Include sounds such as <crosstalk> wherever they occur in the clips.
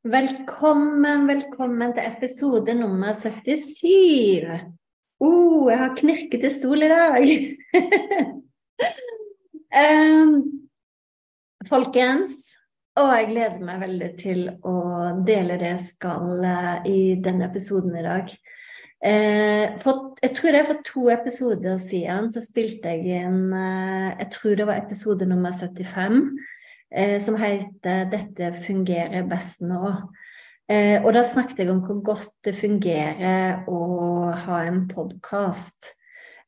Velkommen, velkommen til episode nummer 77. oh, jeg har knirkete stol i dag! <laughs> um, folkens, og jeg gleder meg veldig til å dele det jeg skal uh, i denne episoden i dag. Uh, for, jeg tror det er for to episoder siden så spilte jeg inn uh, Jeg tror det var episode nummer 75 eh, som heter 'Dette fungerer best nå'. Eh, og da snakket jeg om hvor godt det fungerer å ha en podkast.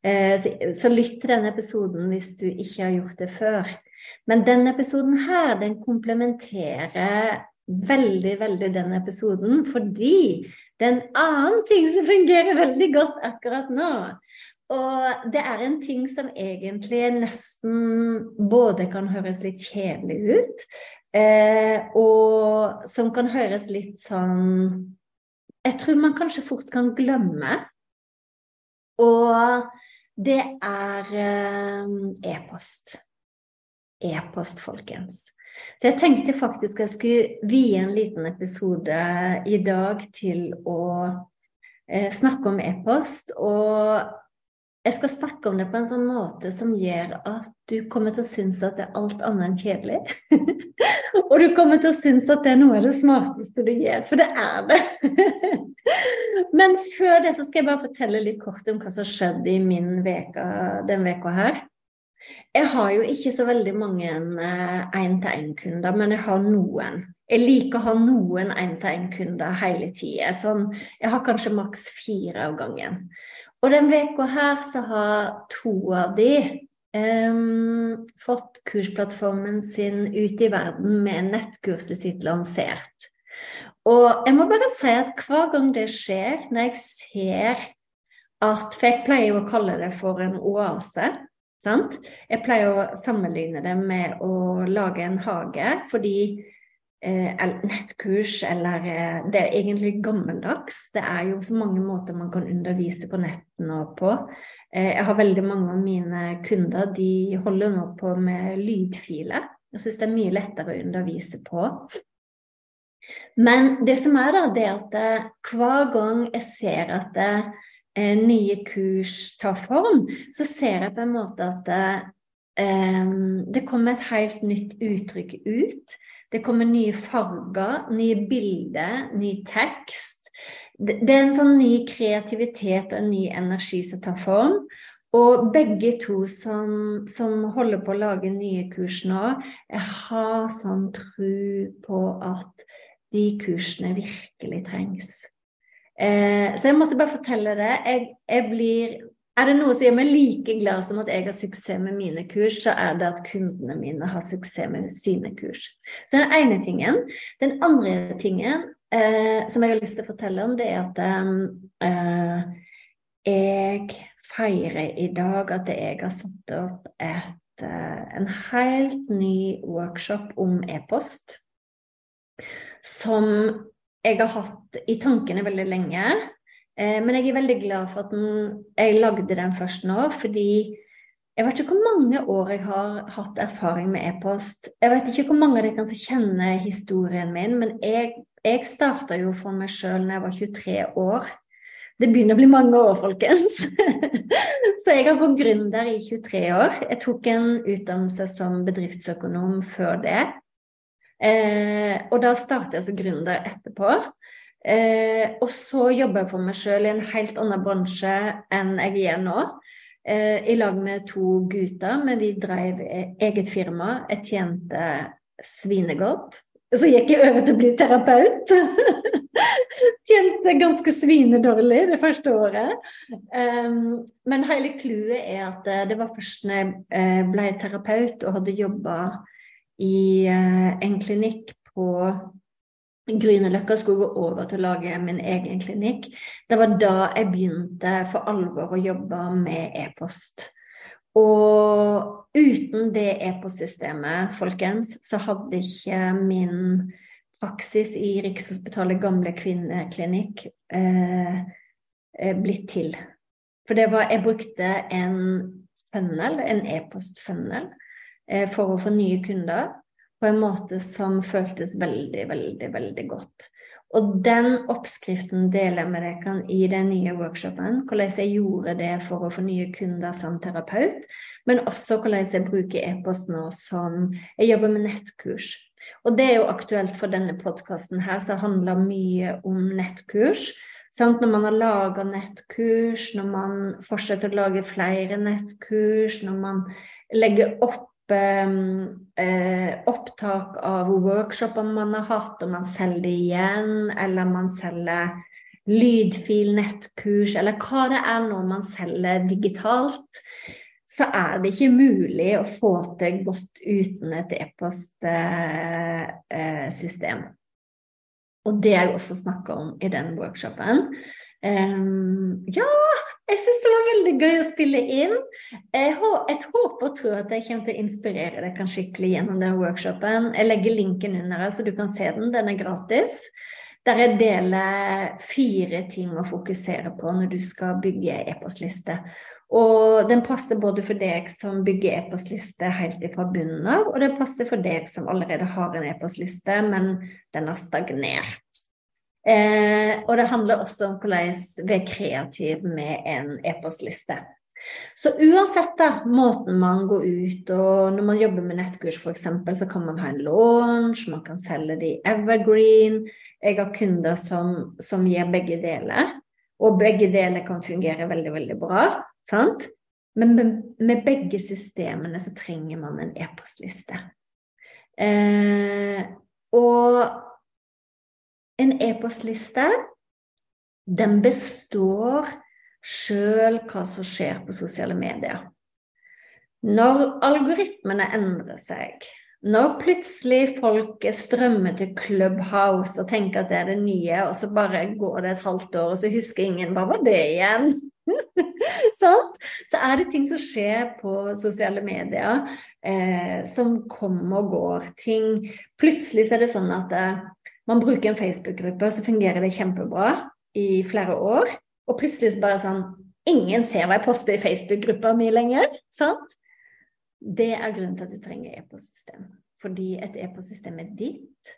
Eh, så lytt til denne episoden hvis du ikke har gjort det før. Men denne episoden her, den komplementerer veldig, veldig den episoden, fordi det er en annen ting som fungerer veldig godt akkurat nå. Og det er en ting som egentlig nesten både kan høres litt kjedelig ut, eh, og som kan høres litt sånn Jeg tror man kanskje fort kan glemme. Og det er eh, e-post. E-post, folkens. Så jeg tenkte faktisk jeg skulle vie en liten episode i dag til å eh, snakke om e-post. Og jeg skal snakke om det på en sånn måte som gjør at du kommer til å synes at det er alt annet enn kjedelig. <laughs> og du kommer til å synes at det er noe av det smarteste du gjør, for det er det. <laughs> Men før det så skal jeg bare fortelle litt kort om hva som skjedde i min veka, den veka her. Jeg har jo ikke så veldig mange én-til-én-kunder, men jeg har noen. Jeg liker å ha noen én-til-én-kunder hele tida. Sånn, jeg har kanskje maks fire av gangen. Og den veka her så har to av de um, fått kursplattformen sin ut i verden med nettkurset sitt lansert. Og jeg må bare si at hver gang det skjer, når jeg ser at For jeg pleier å kalle det for en oase. Sant? Jeg pleier å sammenligne det med å lage en hage, fordi nettkurs eller eh, Det er egentlig gammeldags. Det er jo så mange måter man kan undervise på netten og på. Eh, jeg har veldig mange av mine kunder de holder nå på med lydfiler. Jeg syns det er mye lettere å undervise på. Men det som er da, det er at eh, hver gang jeg ser at eh, nye kurs tar form, så ser jeg på en måte at det, kommer et helt nytt uttrykk ut. Det kommer nye farger, nye bilder, ny tekst. Det er en sånn ny kreativitet og en ny energi som tar form. Og begge to som, som holder på å lage nye kurs nå, jeg har sånn tro på at de kursene virkelig trengs. Eh, så jeg måtte bare fortelle det. Jeg, jeg blir er det noe som gjør meg like glad som at jeg har suksess med mine kurs, så er det at kundene mine har suksess med sine kurs. Så den ene tingen. Den andre tingen eh, som jeg har lyst til å fortelle om, det er at eh, jeg feirer i dag at jeg har satt opp et, eh, en helt ny workshop om e-post. Som jeg har hatt i tankene veldig lenge. Eh, men jeg er veldig glad for at den, jeg lagde den først nå, fordi jeg vet ikke hvor mange år jeg har hatt erfaring med e-post. Jeg vet ikke hvor mange av dere som kjenner historien min, men jeg, jeg starta jo for meg sjøl da jeg var 23 år. Det begynner å bli mange år, folkens. <laughs> så jeg har vært gründer i 23 år. Jeg tok en utdannelse som bedriftsøkonom før det. Eh, og da startet jeg som gründer etterpå. Eh, og så jobber jeg for meg sjøl i en helt annen bransje enn jeg gjør nå. Eh, I lag med to gutter, men vi drev eget firma. Jeg tjente svinegodt. Så gikk jeg over til å bli terapeut. <laughs> Tjente ganske svinedårlig det første året. Um, men hele clouet er at eh, det var først når jeg eh, ble terapeut og hadde jobba i uh, en klinikk på Grünerløkka skulle gå over til å lage min egen klinikk. Det var da jeg begynte for alvor å jobbe med e-post. Og uten det e-postsystemet, folkens, så hadde ikke min praksis i Rikshospitalet gamle kvinneklinikk eh, eh, blitt til. For det var Jeg brukte en funnel, en e-postfunnel, eh, for å få nye kunder på en måte som føltes veldig, veldig, veldig godt. Og den oppskriften deler jeg med dere i den nye workshopen. Hvordan jeg gjorde det for å få nye kunder som terapeut, men også hvordan jeg bruker e-post nå som Jeg jobber med nettkurs. Og det er jo aktuelt for denne podkasten her, som handler mye om nettkurs. Når man har laga nettkurs, når man fortsetter å lage flere nettkurs, når man legger opp eh, opptak av workshoper man har hatt, og man selger det igjen, eller man selger lydfil, nettkurs, eller hva det er når man selger digitalt, så er det ikke mulig å få til godt uten et e-postsystem. Eh, og det jeg også snakka om i den workshopen. Um, ja, jeg syns det var veldig gøy å spille inn. Jeg, håper og tror at jeg kommer til å inspirere deg skikkelig gjennom den workshopen. Jeg legger linken under her, så du kan se den. Den er gratis. Der jeg deler fire ting å fokusere på når du skal bygge e-postliste. Og den passer både for deg som bygger e-postliste helt fra bunnen av, og den passer for deg som allerede har en e-postliste, men den har stagnert. Eh, og det handler også om hvordan vi er kreative med en e-postliste. Så uansett da, måten man går ut og når man jobber med nettkurs f.eks., så kan man ha en launch, man kan selge det i Evergreen. Jeg har kunder som, som gir begge deler, og begge deler kan fungere veldig, veldig bra. sant? Men med, med begge systemene så trenger man en e-postliste. Eh, og en e-postliste, den består sjøl hva som skjer på sosiale medier. Når algoritmene endrer seg, når plutselig folk strømmer til Clubhouse og tenker at det er det nye, og så bare går det et halvt år, og så husker ingen hva var det igjen? <laughs> sånn? Så er det ting som skjer på sosiale medier eh, som kommer og går. Ting Plutselig så er det sånn at eh, man bruker en Facebook-gruppe, så fungerer det kjempebra i flere år. Og plutselig bare sånn Ingen ser hva jeg poster i Facebook-gruppa mi lenger. sant? Det er grunnen til at du trenger e-postsystem. Fordi et e-postsystem er ditt.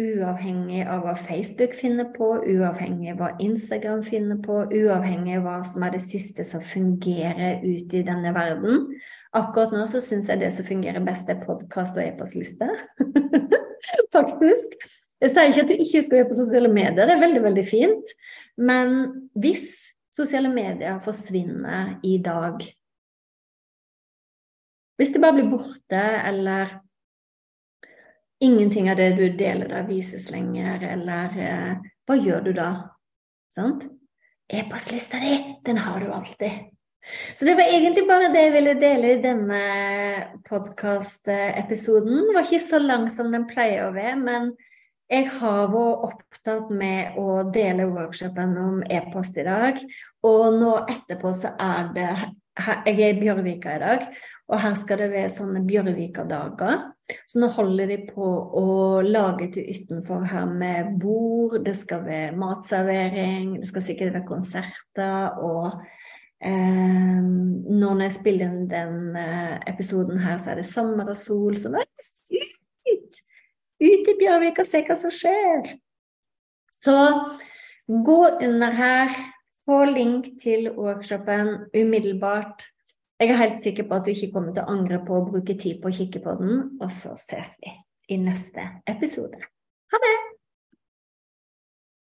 Uavhengig av hva Facebook finner på, uavhengig av hva Instagram finner på, uavhengig av hva som er det siste som fungerer ute i denne verden. Akkurat nå så syns jeg det som fungerer best, er podkast og e-postliste. <laughs> Faktisk. Jeg sier ikke at du ikke skal være på sosiale medier, det er veldig, veldig fint. Men hvis sosiale medier forsvinner i dag Hvis det bare blir borte, eller ingenting av det du deler der, vises lenger, eller eh, Hva gjør du da? Sant? E-postlista di, den har du alltid. Så det var egentlig bare det jeg ville dele i denne podkast-episoden. Det var ikke så lang som den pleier å være, men jeg har vært opptatt med å dele workshopen om e-post i dag. Og nå etterpå så er det Jeg er i Bjørvika i dag, og her skal det være sånne Bjørvika-dager. Så nå holder de på å lage til utenfor her med bord, det skal være matservering, det skal sikkert være konserter og eh, Når jeg spiller inn den eh, episoden her, så er det sommer og sol, så det er sykt! Ut i Bjørvik og se hva som skjer. Så gå under her, få link til workshopen umiddelbart. Jeg er helt sikker på at du ikke kommer til å angre på å bruke tid på å kikke på den, og så ses vi i neste episode. Ha det!